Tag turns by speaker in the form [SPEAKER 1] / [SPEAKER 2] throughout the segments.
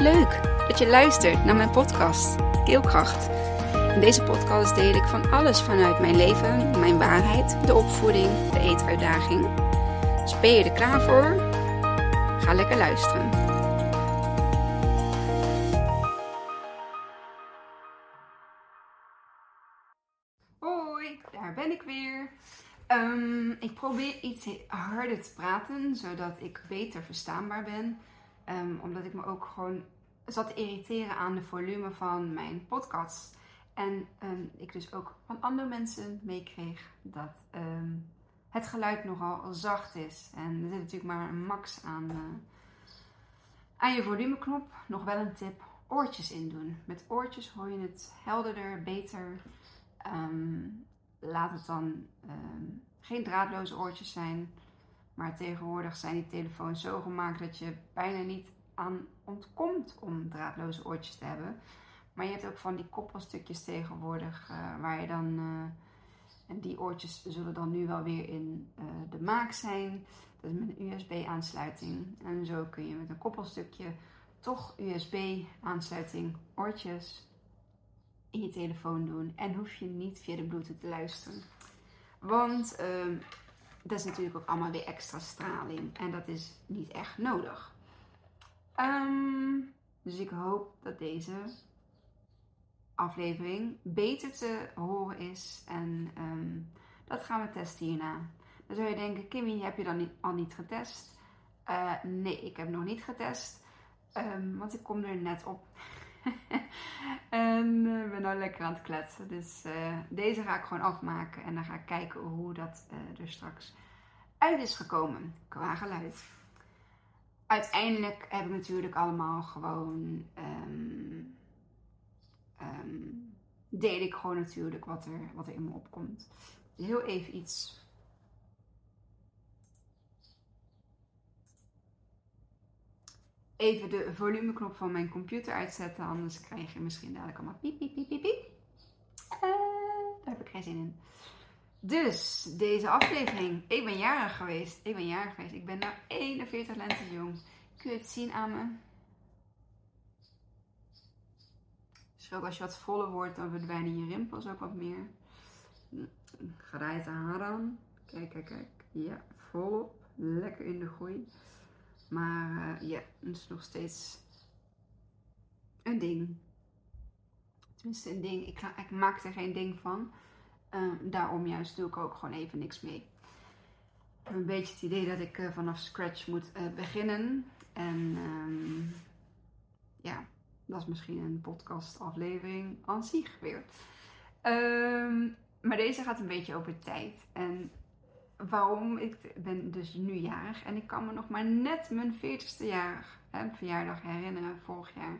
[SPEAKER 1] Leuk dat je luistert naar mijn podcast Keelkracht. In deze podcast deel ik van alles vanuit mijn leven, mijn waarheid, de opvoeding, de eetuitdaging. Dus ben je er klaar voor? Ga lekker luisteren. Hoi, daar ben ik weer. Ehm, ik probeer iets harder te praten, zodat ik beter verstaanbaar ben. Ehm, omdat ik me ook gewoon zat te irriteren aan de volume van mijn podcast. En ehm, ik dus ook van andere mensen meekreeg dat het geluid nogal zacht is. En er zit natuurlijk maar een max aan, uh, aan je volumeknop. Nog wel een tip: oortjes in doen. Met oortjes hoor je het helderder, beter. laat het dan geen draadloze oortjes zijn. Maar tegenwoordig zijn die telefoons zo gemaakt dat je bijna niet aan ontkomt om draadloze oortjes te hebben. Maar je hebt ook van die koppelstukjes tegenwoordig uh, waar je dan. Uh, en die oortjes zullen dan nu wel weer in uh, de maak zijn. Dat is met een USB-aansluiting. En zo kun je met een koppelstukje toch USB-aansluiting oortjes in je telefoon doen. En hoef je niet via de Bluetooth te luisteren. Want uh, dat is natuurlijk ook allemaal weer extra straling. En dat is niet echt nodig. Um, dus ik hoop dat deze aflevering beter te horen is. En um, dat gaan we testen hierna. Dan zou je denken, Kimmy, heb je dan al niet getest? Uh, nee, ik heb nog niet getest. Um, want ik kom er net op. en uh, ben nou lekker aan het kletsen. Dus uh, deze ga ik gewoon afmaken. En dan ga ik kijken hoe dat uh, er straks uit is gekomen qua geluid. Uiteindelijk heb ik natuurlijk allemaal gewoon. Um, ik gewoon natuurlijk wat er, wat er in me opkomt. Heel even iets even de volumeknop van mijn computer uitzetten. Anders krijg je misschien dadelijk allemaal piep, piep, piep, piep. Uh, daar heb ik geen zin in. Dus, deze aflevering. Ik ben jarig geweest. Ik ben jarig geweest. Ik ben nou 41 lente jong. Kun je het zien aan me? Dus als je wat voller wordt, dan verdwijnen je rimpels ook wat meer. Gerijde haar aan. Kijk, kijk, kijk. Ja, volop. Lekker in de groei. Maar uh, ja, het is nog steeds een ding. Tenminste, een ding. Ik, maak er geen ding van. Uh, daarom juist doe ik ook gewoon even niks mee. Ik heb een beetje het idee dat ik uh, vanaf scratch moet beginnen. En um, ja, dat is misschien een podcast aflevering aan zich weer. Um, maar deze gaat een beetje over tijd. En waarom. Ik ben dus nu jarig en ik kan me nog maar net mijn 40ste jaar, verjaardag herinneren, vorig jaar.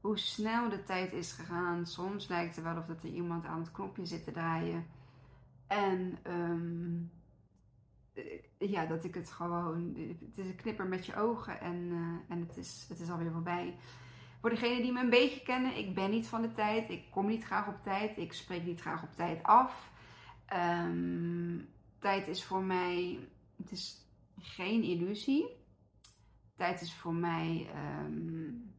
[SPEAKER 1] Hoe snel de tijd is gegaan. Soms lijkt het wel of dat er iemand aan het knopje zit te draaien. En um, ja, dat ik het gewoon. Het is een knipper met je ogen en, uh, en het, is, het is alweer voorbij. Voor degenen die me een beetje kennen, ik ben niet van de tijd. Ik kom niet graag op tijd. Ik spreek niet graag op tijd af. Um, tijd is voor mij, het is geen illusie. Tijd is voor mij, um,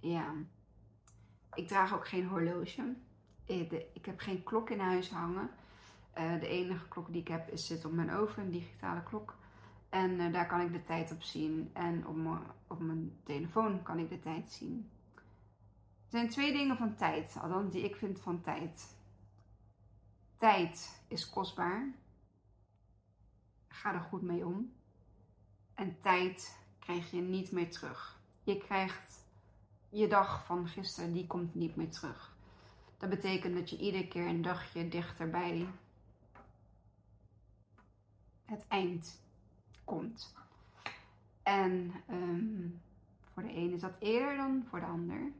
[SPEAKER 1] ja, ik draag ook geen horloge. Ik heb geen klok in huis hangen. Uh, de enige klok die ik heb is zit op mijn oven, een digitale klok. En uh, daar kan ik de tijd op zien. En op, op mijn telefoon kan ik de tijd zien. Er zijn twee dingen van tijd, althans die ik vind van tijd. Tijd is kostbaar. Ga er goed mee om. En tijd krijg je niet meer terug. Je krijgt je dag van gisteren, die komt niet meer terug. Dat betekent dat je iedere keer een dagje dichterbij het eind komt. En um, voor de ene is dat eerder dan voor de ander.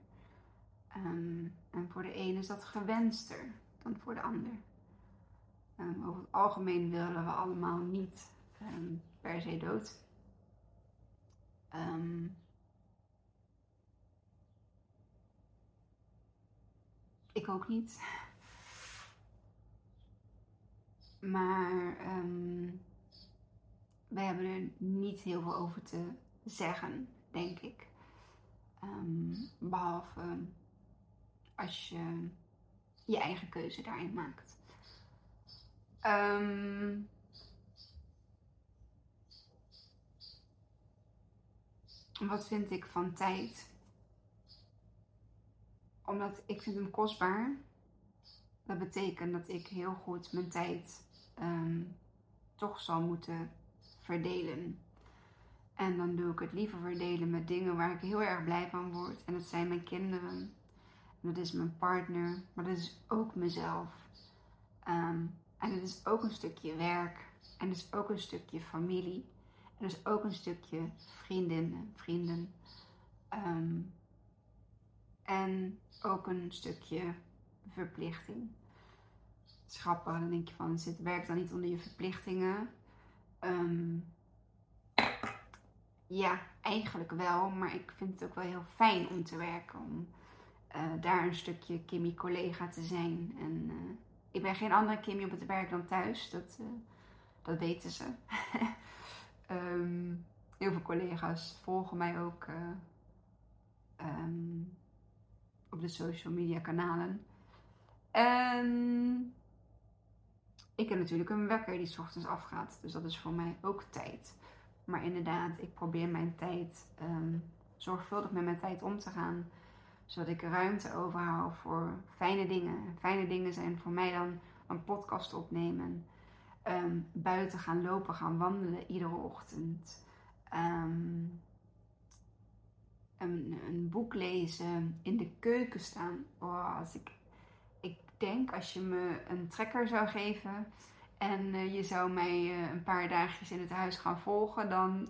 [SPEAKER 1] Um, en voor de ene is dat gewenster dan voor de ander. Um, over het algemeen willen we allemaal niet um, per se dood. Um, ik ook niet. Maar wij hebben er niet heel veel over te zeggen, denk ik. Ehm, behalve als je je eigen keuze daarin maakt. Ehm, wat vind ik van tijd? Omdat ik vind hem kostbaar. Dat betekent dat ik heel goed mijn tijd ehm, toch zal moeten verdelen. En dan doe ik het liever verdelen met dingen waar ik heel erg blij van word. En dat zijn mijn kinderen. Dat is mijn partner. Maar dat is ook mezelf. Um, en het is ook een stukje werk. En het is ook een stukje familie. En het is ook een stukje vriendinnen, vrienden. Um, en ook een stukje verplichting. Schappen, dan denk je van, zit werk dan niet onder je verplichtingen? Um, ja, eigenlijk wel, maar ik vind het ook wel heel fijn om te werken. Om uh, daar een stukje Kimmy collega te zijn. En uh, ik ben geen andere Kimmy op het werk dan thuis. Dat, uh, dat weten ze. um, heel veel collega's volgen mij ook um, op de social media kanalen. En ik heb natuurlijk een wekker die s ochtends afgaat. Dus dat is voor mij ook tijd. Maar inderdaad, ik probeer mijn tijd um, zorgvuldig met mijn tijd om te gaan. Zodat ik ruimte overhoud voor fijne dingen. Fijne dingen zijn voor mij dan een podcast opnemen. Um, buiten gaan lopen, gaan wandelen iedere ochtend. Um, een, een, boek lezen, in de keuken staan. Oh, als ik, ik denk als je me een trekker zou geven en uh, je zou mij uh, een paar dagjes in het huis gaan volgen, dan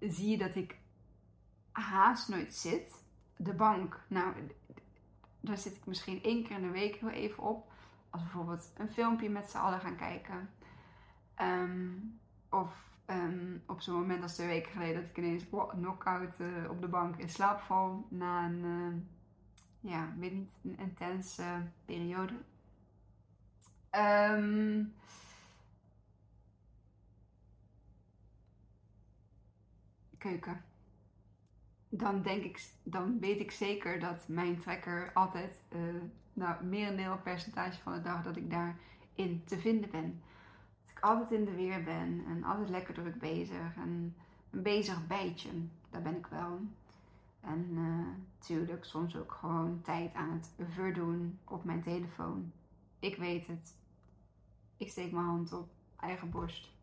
[SPEAKER 1] zie je dat ik haast nooit zit. De bank, nou, daar zit ik misschien één keer in de week heel even op. Als bijvoorbeeld een filmpje met z'n allen gaan kijken. Um, of um, op zo'n moment als twee weken geleden dat ik ineens knock-out uh, op de bank in slaap val na een, uh, ja, weet niet, een intense periode. Um, keuken. Dan denk ik, dan weet ik zeker dat mijn trekker altijd, uh, nou, merendeel percentage van de dag dat ik daarin te vinden ben altijd in de weer ben en altijd lekker druk bezig. En een bezig bijtje, daar ben ik wel. En natuurlijk uh, soms ook gewoon tijd aan het verdoen op mijn telefoon. Ik weet het. Ik steek mijn hand op eigen borst.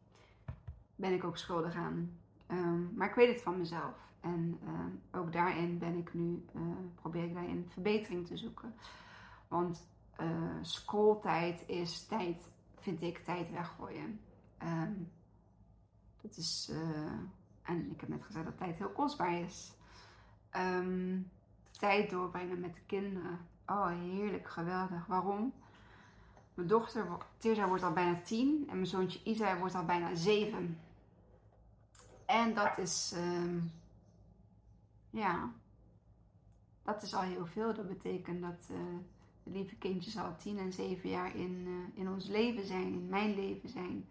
[SPEAKER 1] Ben ik ook schuldig aan. Um, maar ik weet het van mezelf. En uh, ook daarin ben ik nu, uh, probeer ik daarin verbetering te zoeken. Want uh, schooltijd is tijd vind ik tijd weggooien. Um, dat is, en ik heb net gezegd dat tijd heel kostbaar is. Um, tijd doorbrengen met de kinderen. Oh, heerlijk, geweldig. Waarom? Mijn dochter, Tirza, wordt al bijna tien en mijn zoontje Isa wordt al bijna zeven. En dat is, um, ja, dat is al heel veel. Dat betekent dat uh, de lieve kindjes al tien en zeven jaar in, uh, in ons leven zijn, in mijn leven zijn.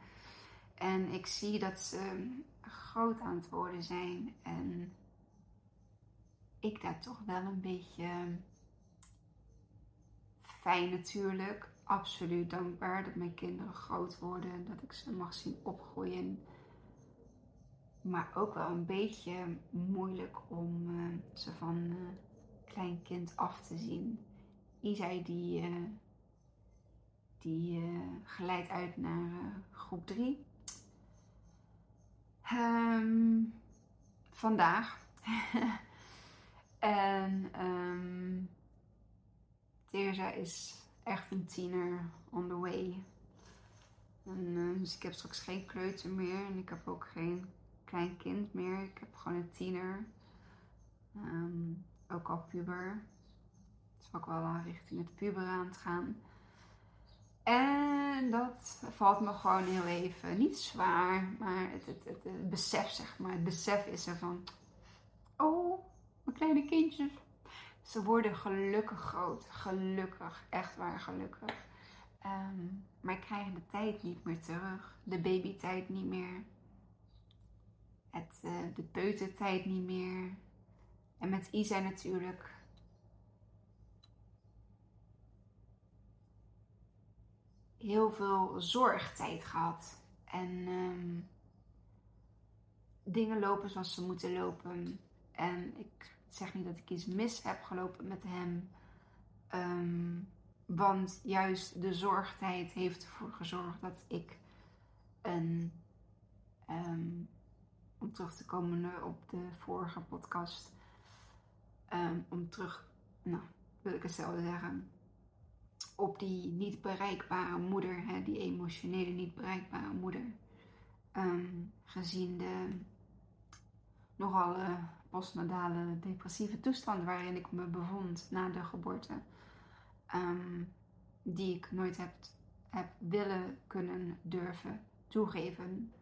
[SPEAKER 1] En ik zie dat ze groot aan het worden zijn. En ik daar toch wel een beetje fijn natuurlijk. Absoluut dankbaar dat mijn kinderen groot worden. En dat ik ze mag zien opgroeien. Maar ook wel een beetje moeilijk om uh, ze van uh, klein kind af te zien. Isai die, uh, die geleidt uit naar groep 3. Um, vandaag. en um, is echt een tiener on the way. Dus ik heb straks geen kleuter meer en ik heb ook geen klein kind meer. Ik heb gewoon een tiener. Um, ook al puber ook wel richting het puber aan het gaan. En dat valt me gewoon heel even, niet zwaar, maar het, het, het, het, besef, zeg maar. Het besef is er van, oh, mijn kleine kindjes. Ze worden gelukkig groot, gelukkig, echt waar gelukkig. Um, maar krijgen de tijd niet meer terug, de babytijd niet meer. Het, uh, de peutertijd niet meer. En met Isa natuurlijk. Heel veel zorgtijd gehad. En um, dingen lopen zoals ze moeten lopen. En ik zeg niet dat ik iets mis heb gelopen met hem. Um, want juist de zorgtijd heeft ervoor gezorgd dat ik een. Um, om terug te komen op de vorige podcast. Um, om terug, nou, wil ik hetzelfde zeggen. Op die niet bereikbare moeder, hè, die emotionele niet bereikbare moeder. Um, gezien de nogal uh, postnatale depressieve toestand waarin ik me bevond na de geboorte. Um, die ik nooit heb, heb willen kunnen durven toegeven.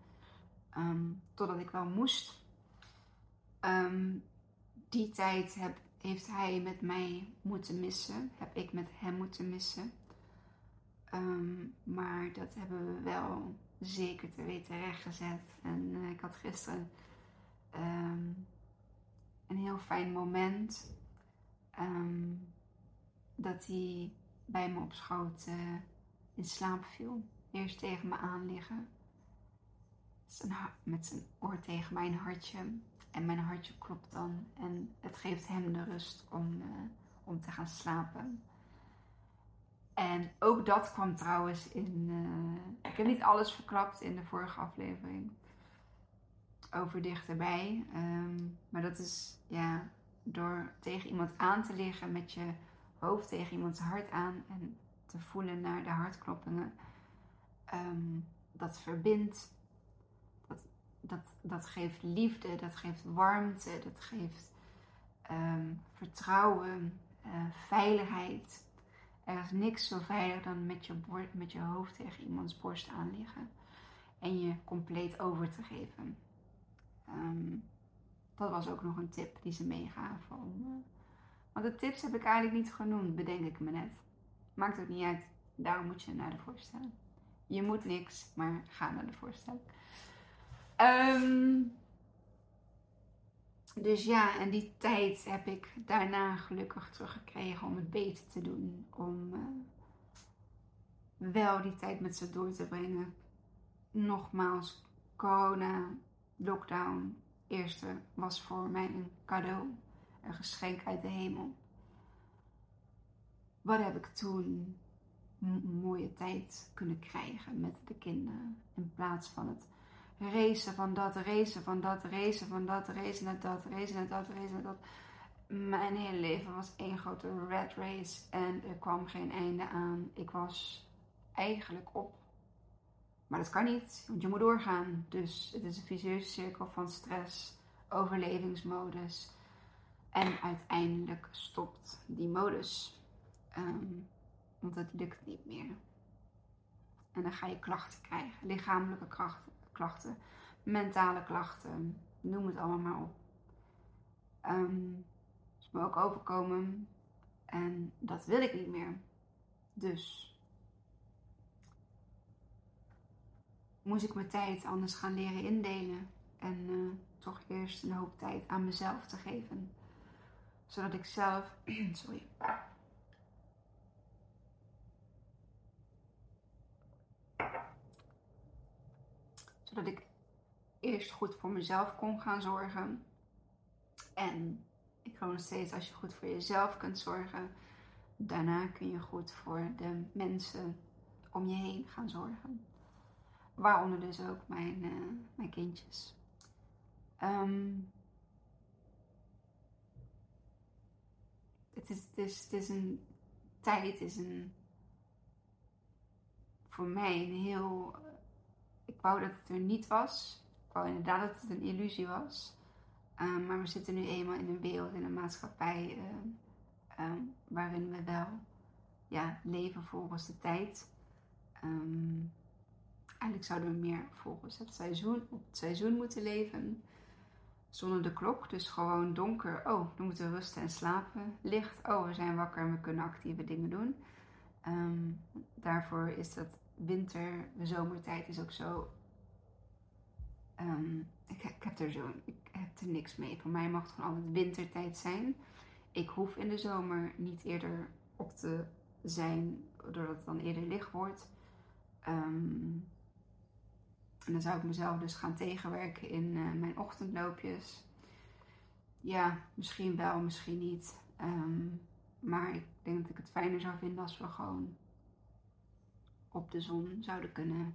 [SPEAKER 1] Um, totdat ik wel moest. Um, die tijd heb, heeft hij met mij moeten missen. Heb ik met hem moeten missen. maar dat hebben we wel zeker te weten rechtgezet. En uh, ik had gisteren een heel fijn moment. dat hij bij me op schoot uh, in slaap viel. Eerst tegen me aan liggen. Met zijn oor tegen mijn hartje. En mijn hartje klopt dan. En het geeft hem de rust om, uh, om te gaan slapen. En ook dat kwam trouwens in. Uh, ik heb niet alles verklapt in de vorige aflevering. Over dichterbij. Um, maar dat is ja, door tegen iemand aan te liggen met je hoofd tegen iemands hart aan en te voelen naar de hartkloppingen. Um, dat verbindt, dat, dat, geeft liefde, dat geeft warmte, dat geeft um, vertrouwen, uh, veiligheid. Er is niks zo veilig dan met je, met je hoofd tegen iemands borst aanliggen en je compleet over te geven. Um, dat was ook nog een tip die ze meegaven uh, want de tips heb ik eigenlijk niet genoemd, bedenk ik me net. Maakt ook niet uit. Daarom moet je naar de voorstelling. Je moet niks, maar ga naar de voorstelling. Um, dus ja, en die tijd heb ik daarna gelukkig teruggekregen om het beter te doen. Om uh, wel die tijd met ze door te brengen. Nogmaals, corona, lockdown, eerste was voor mij een cadeau een geschenk uit de hemel. Wat heb ik toen een mooie tijd kunnen krijgen met de kinderen. In plaats van het racen van dat, racen van dat, racen van dat, racen naar dat, racen naar dat, racen naar dat. Mijn hele leven was één grote red race en er kwam geen einde aan. Ik was eigenlijk op. Maar dat kan niet, want je moet doorgaan. Dus het is een vicieuze cirkel van stress, overlevingsmodus en uiteindelijk stopt die modus. Um, want het lukt niet meer. En dan ga je klachten krijgen. Lichamelijke klachten, mentale klachten. Noem het allemaal maar op. Um, is me ook overkomen. En dat wil ik niet meer. Dus moest ik mijn tijd anders gaan leren indelen. En uh, toch eerst een hoop tijd aan mezelf te geven zodat ik zelf. sorry. Zodat ik eerst goed voor mezelf kon gaan zorgen. En ik geloof nog steeds, als je goed voor jezelf kunt zorgen, daarna kun je goed voor de mensen om je heen gaan zorgen. Waaronder dus ook mijn, uh, mijn kindjes. Um, het is, het is, het is een tijd, is een. Voor mij een heel. Ik wou dat het er niet was. Ik wou inderdaad dat het een illusie was. Um, maar we zitten nu eenmaal in een wereld, in een maatschappij. Uh, um, waarin we wel ja, leven volgens de tijd. Eigenlijk zouden we meer volgens het seizoen, op het seizoen moeten leven zonder de klok. Dus gewoon donker. Oh, dan moeten we rusten en slapen. Licht. Oh, we zijn wakker en we kunnen actieve dingen doen. Daarvoor is dat winter, de zomertijd is ook zo Ehm, ik, ik, heb er zo, ik heb er niks mee. Voor mij mag het gewoon altijd wintertijd zijn. Ik hoef in de zomer niet eerder op te zijn, doordat het dan eerder licht wordt. Ehm, en dan zou ik mezelf dus gaan tegenwerken in uh, mijn ochtendloopjes. Ja, misschien wel, misschien niet. Ehm, maar ik denk dat ik het fijner zou vinden als we gewoon op de zon zouden kunnen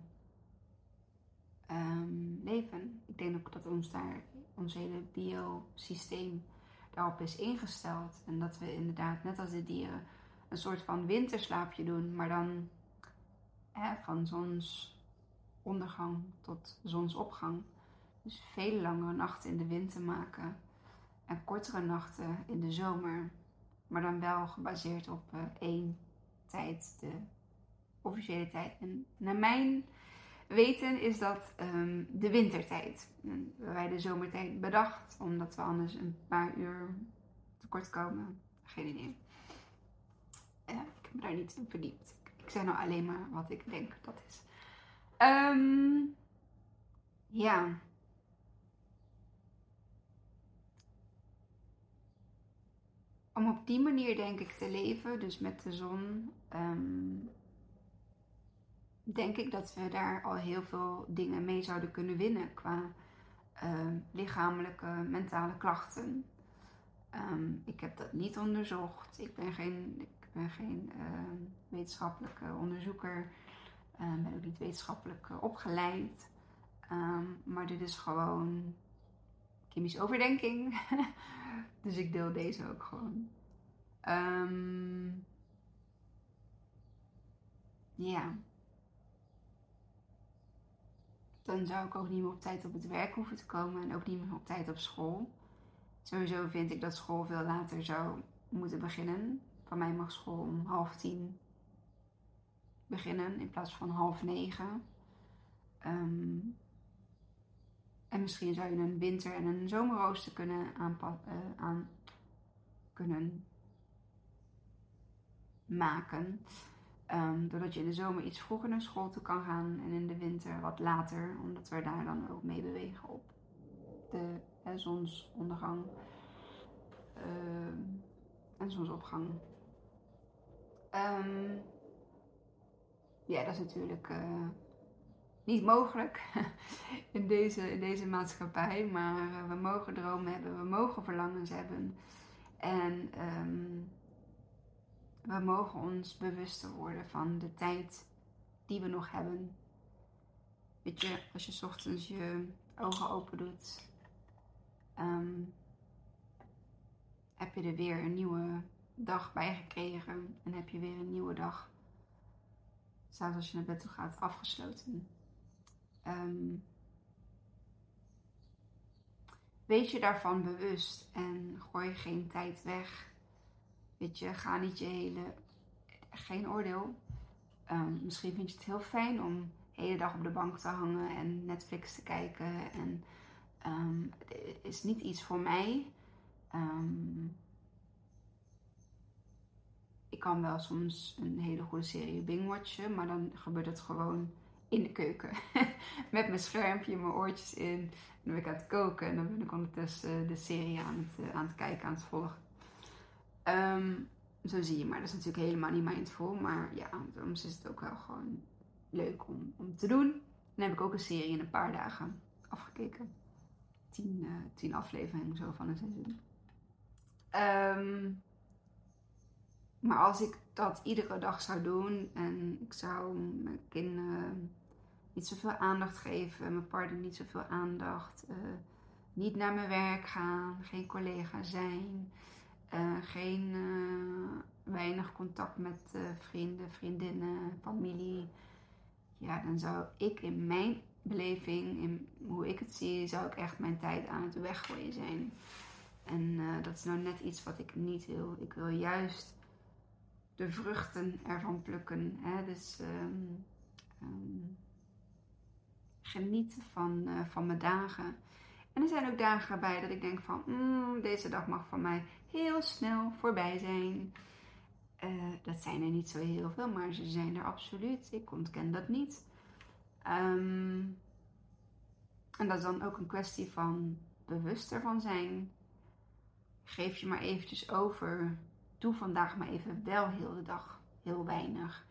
[SPEAKER 1] um, leven. Ik denk ook dat ons daar, ons hele biosysteem daarop is ingesteld. En dat we inderdaad, net als de dieren, een soort van winterslaapje doen, maar dan hè, van zonsondergang tot zonsopgang. Dus veel langere nachten in de winter maken en kortere nachten in de zomer. Maar dan wel gebaseerd op uh, één tijd, de officiële tijd. En naar mijn weten is dat um, de wintertijd. En wij de zomertijd bedacht, omdat we anders een paar uur tekort komen. Geen idee. Ik heb me daar niet in verdiept. Ik zeg nou alleen maar wat ik denk dat is. Um, ja. Om op die manier denk ik te leven, dus met de zon, um, denk ik dat we daar al heel veel dingen mee zouden kunnen winnen qua uh, lichamelijke, mentale klachten. Um, ik heb dat niet onderzocht. Ik ben geen, ik ben geen uh, wetenschappelijke onderzoeker. Ben ook niet wetenschappelijk opgeleid. Um, maar dit is gewoon chemische overdenking. dus ik deel deze ook gewoon. Ja dan zou ik ook niet meer op tijd op het werk hoeven te komen en ook niet meer op tijd op school. Sowieso vind ik dat school veel later zou moeten beginnen. Van mij mag school om half tien beginnen in plaats van half negen. Um, en misschien zou je een winter- en een zomerrooster kunnen aanpassen. Uh, aan kunnen maken. Um, doordat je in de zomer iets vroeger naar school toe kan gaan en in de winter wat later, omdat we daar dan ook mee bewegen op de zonsondergang uh, en zonsopgang. Um, ja, dat is natuurlijk uh, niet mogelijk in deze, in deze maatschappij, maar uh, we mogen dromen hebben, we mogen verlangens hebben. En um, we mogen ons bewuster worden van de tijd die we nog hebben. Weet je, als je ochtends je ogen open doet, um, heb je er weer een nieuwe dag bij gekregen en heb je weer een nieuwe dag, zelfs als je naar bed toe gaat, afgesloten. Um, wees je daarvan bewust en gooi geen tijd weg Weet je, ga niet je hele. Geen oordeel. Um, misschien vind je het heel fijn om de hele dag op de bank te hangen en Netflix te kijken. En um, het is niet iets voor mij. Um, ik kan wel soms een hele goede serie binge-watchen, maar dan gebeurt het gewoon in de keuken. Met mijn schermpje, mijn oortjes in. Dan ben ik aan het koken en dan ben ik ondertussen de serie aan het, uh, aan het kijken, aan het volgen. Um, zo zie je maar. Dat is natuurlijk helemaal niet mindful. Maar ja, soms is het ook wel gewoon leuk om, om te doen. Dan heb ik ook een serie in een paar dagen afgekeken. Tien, uh, afleveringen zo van een seizoen. Um, maar als ik dat iedere dag zou doen en ik zou mijn kinderen niet zoveel aandacht geven, mijn partner niet zoveel aandacht, uh, niet naar mijn werk gaan, geen collega zijn, uh, geen uh, weinig contact met uh, vrienden, vriendinnen, familie. Ja, dan zou ik in mijn beleving, in hoe ik het zie, zou ik echt mijn tijd aan het weggooien zijn. En dat is nou net iets wat ik niet wil. Ik wil juist de vruchten ervan plukken. Hè? Dus um, genieten van, van mijn dagen. En er zijn ook dagen bij dat ik denk van, mm, deze dag mag van mij heel snel voorbij zijn. Uh, dat zijn er niet zo heel veel, maar ze zijn er absoluut. Ik ontken dat niet. Um, En dat is dan ook een kwestie van bewust ervan zijn. Geef je maar eventjes over. Doe vandaag maar even wel heel de dag heel weinig.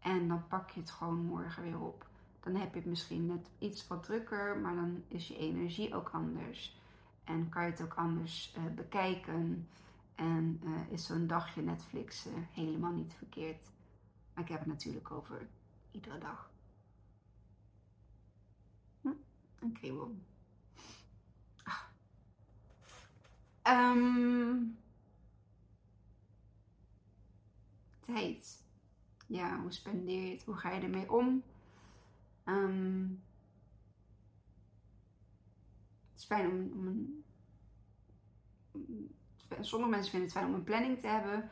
[SPEAKER 1] En dan pak je het gewoon morgen weer op. Dan heb je het misschien net iets wat drukker, maar dan is je energie ook anders. En kan je het ook anders uh, bekijken. En uh, is zo'n dagje Netflix helemaal niet verkeerd. Maar ik heb het natuurlijk over iedere dag. Hm, een kriebel. Um, tijd. Ja, hoe spendeer je het? Hoe ga je ermee om? Um, het is fijn om, om een. Sommige mensen vinden het fijn om een planning te hebben.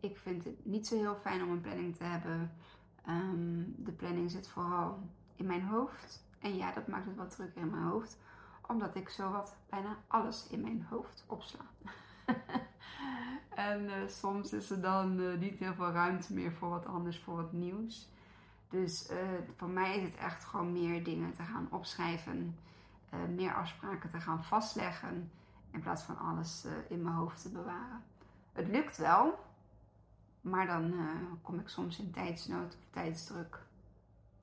[SPEAKER 1] Ik vind het niet zo heel fijn om een planning te hebben. Um, de planning zit vooral in mijn hoofd. En ja, dat maakt het wat drukker in mijn hoofd omdat ik zowat bijna alles in mijn hoofd opsla. en uh, soms is er dan uh, niet heel veel ruimte meer voor wat anders, voor wat nieuws. Dus uh, voor mij is het echt gewoon meer dingen te gaan opschrijven, meer afspraken te gaan vastleggen, in plaats van alles in mijn hoofd te bewaren. Het lukt wel, maar dan kom ik soms in tijdsnood of tijdsdruk.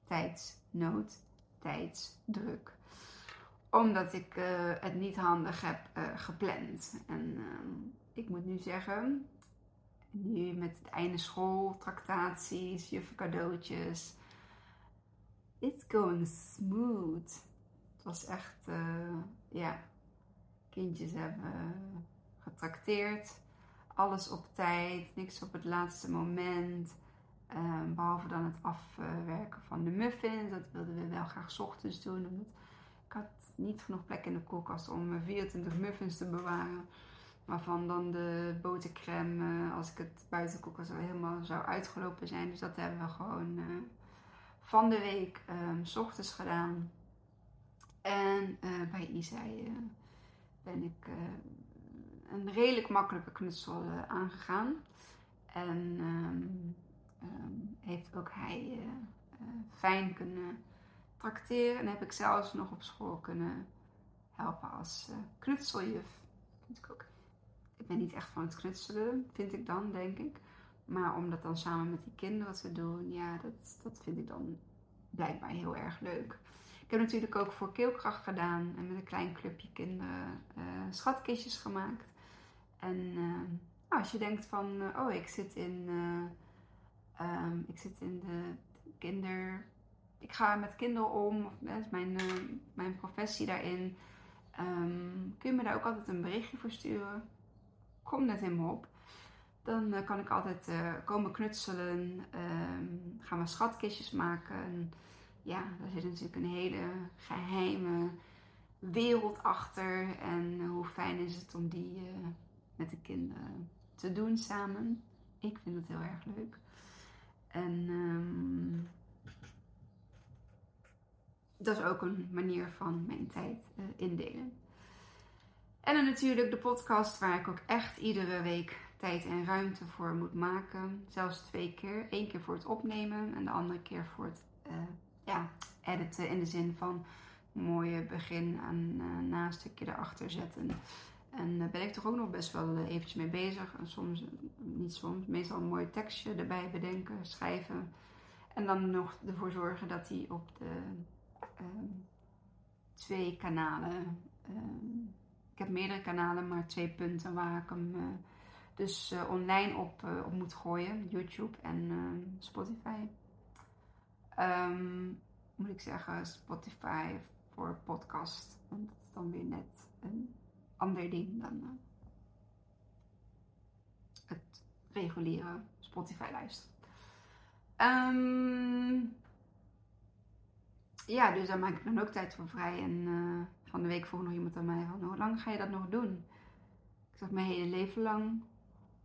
[SPEAKER 1] Tijdsnood, tijdsdruk omdat ik het niet handig heb gepland. En uh, ik moet nu zeggen, nu met het einde school, tractaties, cadeautjes. It's going smooth. Het was echt, eh, ja, kindjes hebben getrakteerd. Alles op tijd, niks op het laatste moment. Ehm, behalve dan het afwerken van de muffins. Dat wilden we wel graag ochtends doen. Omdat ik had niet genoeg plek in de koelkast om 24 muffins te bewaren. Waarvan dan de botercrème, als ik het buiten de koelkast helemaal zou uitgelopen zijn. Dus dat hebben we gewoon uh, van de week s ochtends gedaan. En uh, bij Isai ben ik een redelijk makkelijke knutsel aangegaan. En um, um, heeft ook hij fijn kunnen tracteren. En heb ik zelfs nog op school kunnen helpen als knutseljuf. Vind ik ook. Ik ben niet echt van het knutselen, vind ik dan, denk ik. Maar om dat dan samen met die kinderen te doen, ja, dat, dat vind ik dan blijkbaar heel erg leuk. Ik heb natuurlijk ook voor keelkracht gedaan en met een klein clubje kinderen uh, schatkistjes gemaakt. En uh, als je denkt van, oh, ik zit in, um, ik zit in de kinder ik ga met kinderen om, is mijn, mijn professie daarin. Um, kun je me daar ook altijd een berichtje voor sturen? Kom net in me op. Dan uh, kan ik altijd uh, komen knutselen, um, gaan we schatkistjes maken. En ja, daar zit natuurlijk een hele geheime wereld achter. En hoe fijn is het om die met de kinderen te doen samen. Ik vind het heel erg leuk. En um, dat is ook een manier van mijn tijd indelen. En dan natuurlijk de podcast waar ik ook echt iedere week tijd en ruimte voor moet maken. Zelfs twee keer. Eén keer voor het opnemen en de andere keer voor het uh, ja, editen in de zin van mooie begin en uh, een erachter zetten. En daar ben ik toch ook nog best wel eventjes mee bezig. En soms, niet soms, meestal een mooi tekstje erbij bedenken, schrijven. En dan nog ervoor zorgen dat hij op de um, twee kanalen. Ik heb meerdere kanalen, maar twee punten waar ik hem uh, dus uh, online op, uh, op moet gooien. YouTube en Spotify. Um, moet ik zeggen, Spotify voor podcast. Want dat is dan weer net een ander ding dan het reguliere Spotify luisteren. Um, ja, dus daar maak ik dan ook tijd voor vrij. En van de week vroeg nog iemand aan mij van, hoe lang ga je dat nog doen? Ik zeg, mijn hele leven lang.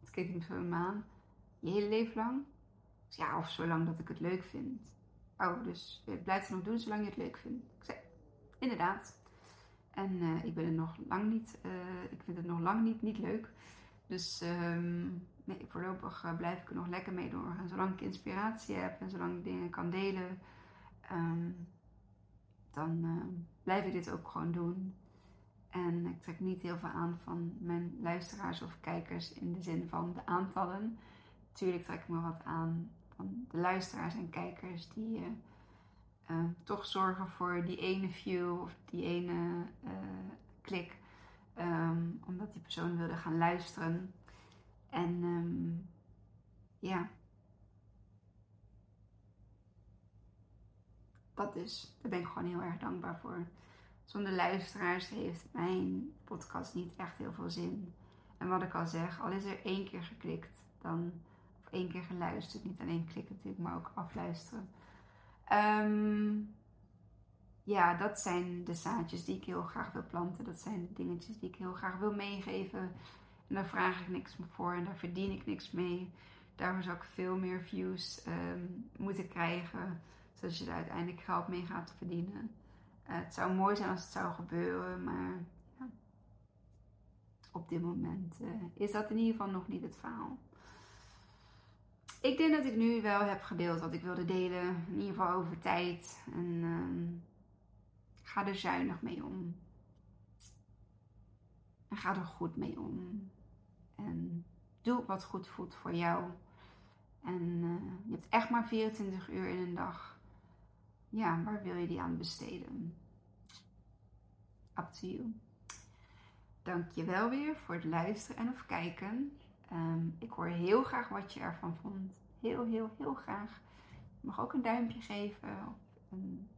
[SPEAKER 1] Het keek me zo een maan. Je hele leven lang? Ja, of zo lang dat ik het leuk vind. Oh, dus je blijft het nog doen zolang je het leuk vindt. Ik zei, inderdaad. En uh, ik ben er nog lang niet, uh, ik vind het nog lang niet, niet leuk. Dus um, nee, voorlopig uh, blijf ik er nog lekker mee doorgaan. Zolang ik inspiratie heb en zolang ik dingen kan delen, um, dan, uh, blijf ik dit ook gewoon doen. En ik trek niet heel veel aan van mijn luisteraars of kijkers in de zin van de aantallen. Natuurlijk trek ik me wat aan van de luisteraars en kijkers die uh, toch zorgen voor die ene view of die ene uh, klik. Um, omdat die persoon wilde gaan luisteren. En um, ja. Dat dus. Daar ben ik gewoon heel erg dankbaar voor. Zonder luisteraars heeft mijn podcast niet echt heel veel zin. En wat ik al zeg, al is er één keer geklikt, dan, of één keer geluisterd, niet alleen klikken natuurlijk, maar ook afluisteren. Um, ja, dat zijn de zaadjes die ik heel graag wil planten. Dat zijn de dingetjes die ik heel graag wil meegeven. En daar vraag ik niks voor en daar verdien ik niks mee. Daarvoor zou ik veel meer views um, moeten krijgen, zodat je er uiteindelijk geld mee gaat verdienen. Uh, het zou mooi zijn als het zou gebeuren, maar ja, op dit moment uh, is dat in ieder geval nog niet het verhaal. Ik denk dat ik nu wel heb gedeeld wat ik wilde delen, in ieder geval over tijd. En uh, ga er zuinig mee om. En ga er goed mee om. En doe wat goed voelt voor jou. En uh, je hebt echt maar 24 uur in een dag. Ja, waar wil je die aan besteden? Up to you. Dank je wel weer voor het luisteren en of kijken. Um, ik hoor heel graag wat je ervan vond. Heel, heel, heel graag. Je mag ook een duimpje geven. Of een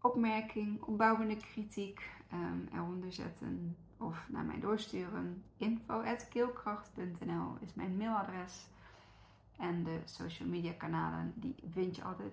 [SPEAKER 1] opmerking, opbouwende kritiek um, eronder zetten. Of naar mij doorsturen. info.keelkracht.nl is mijn mailadres. En de social media kanalen die vind je altijd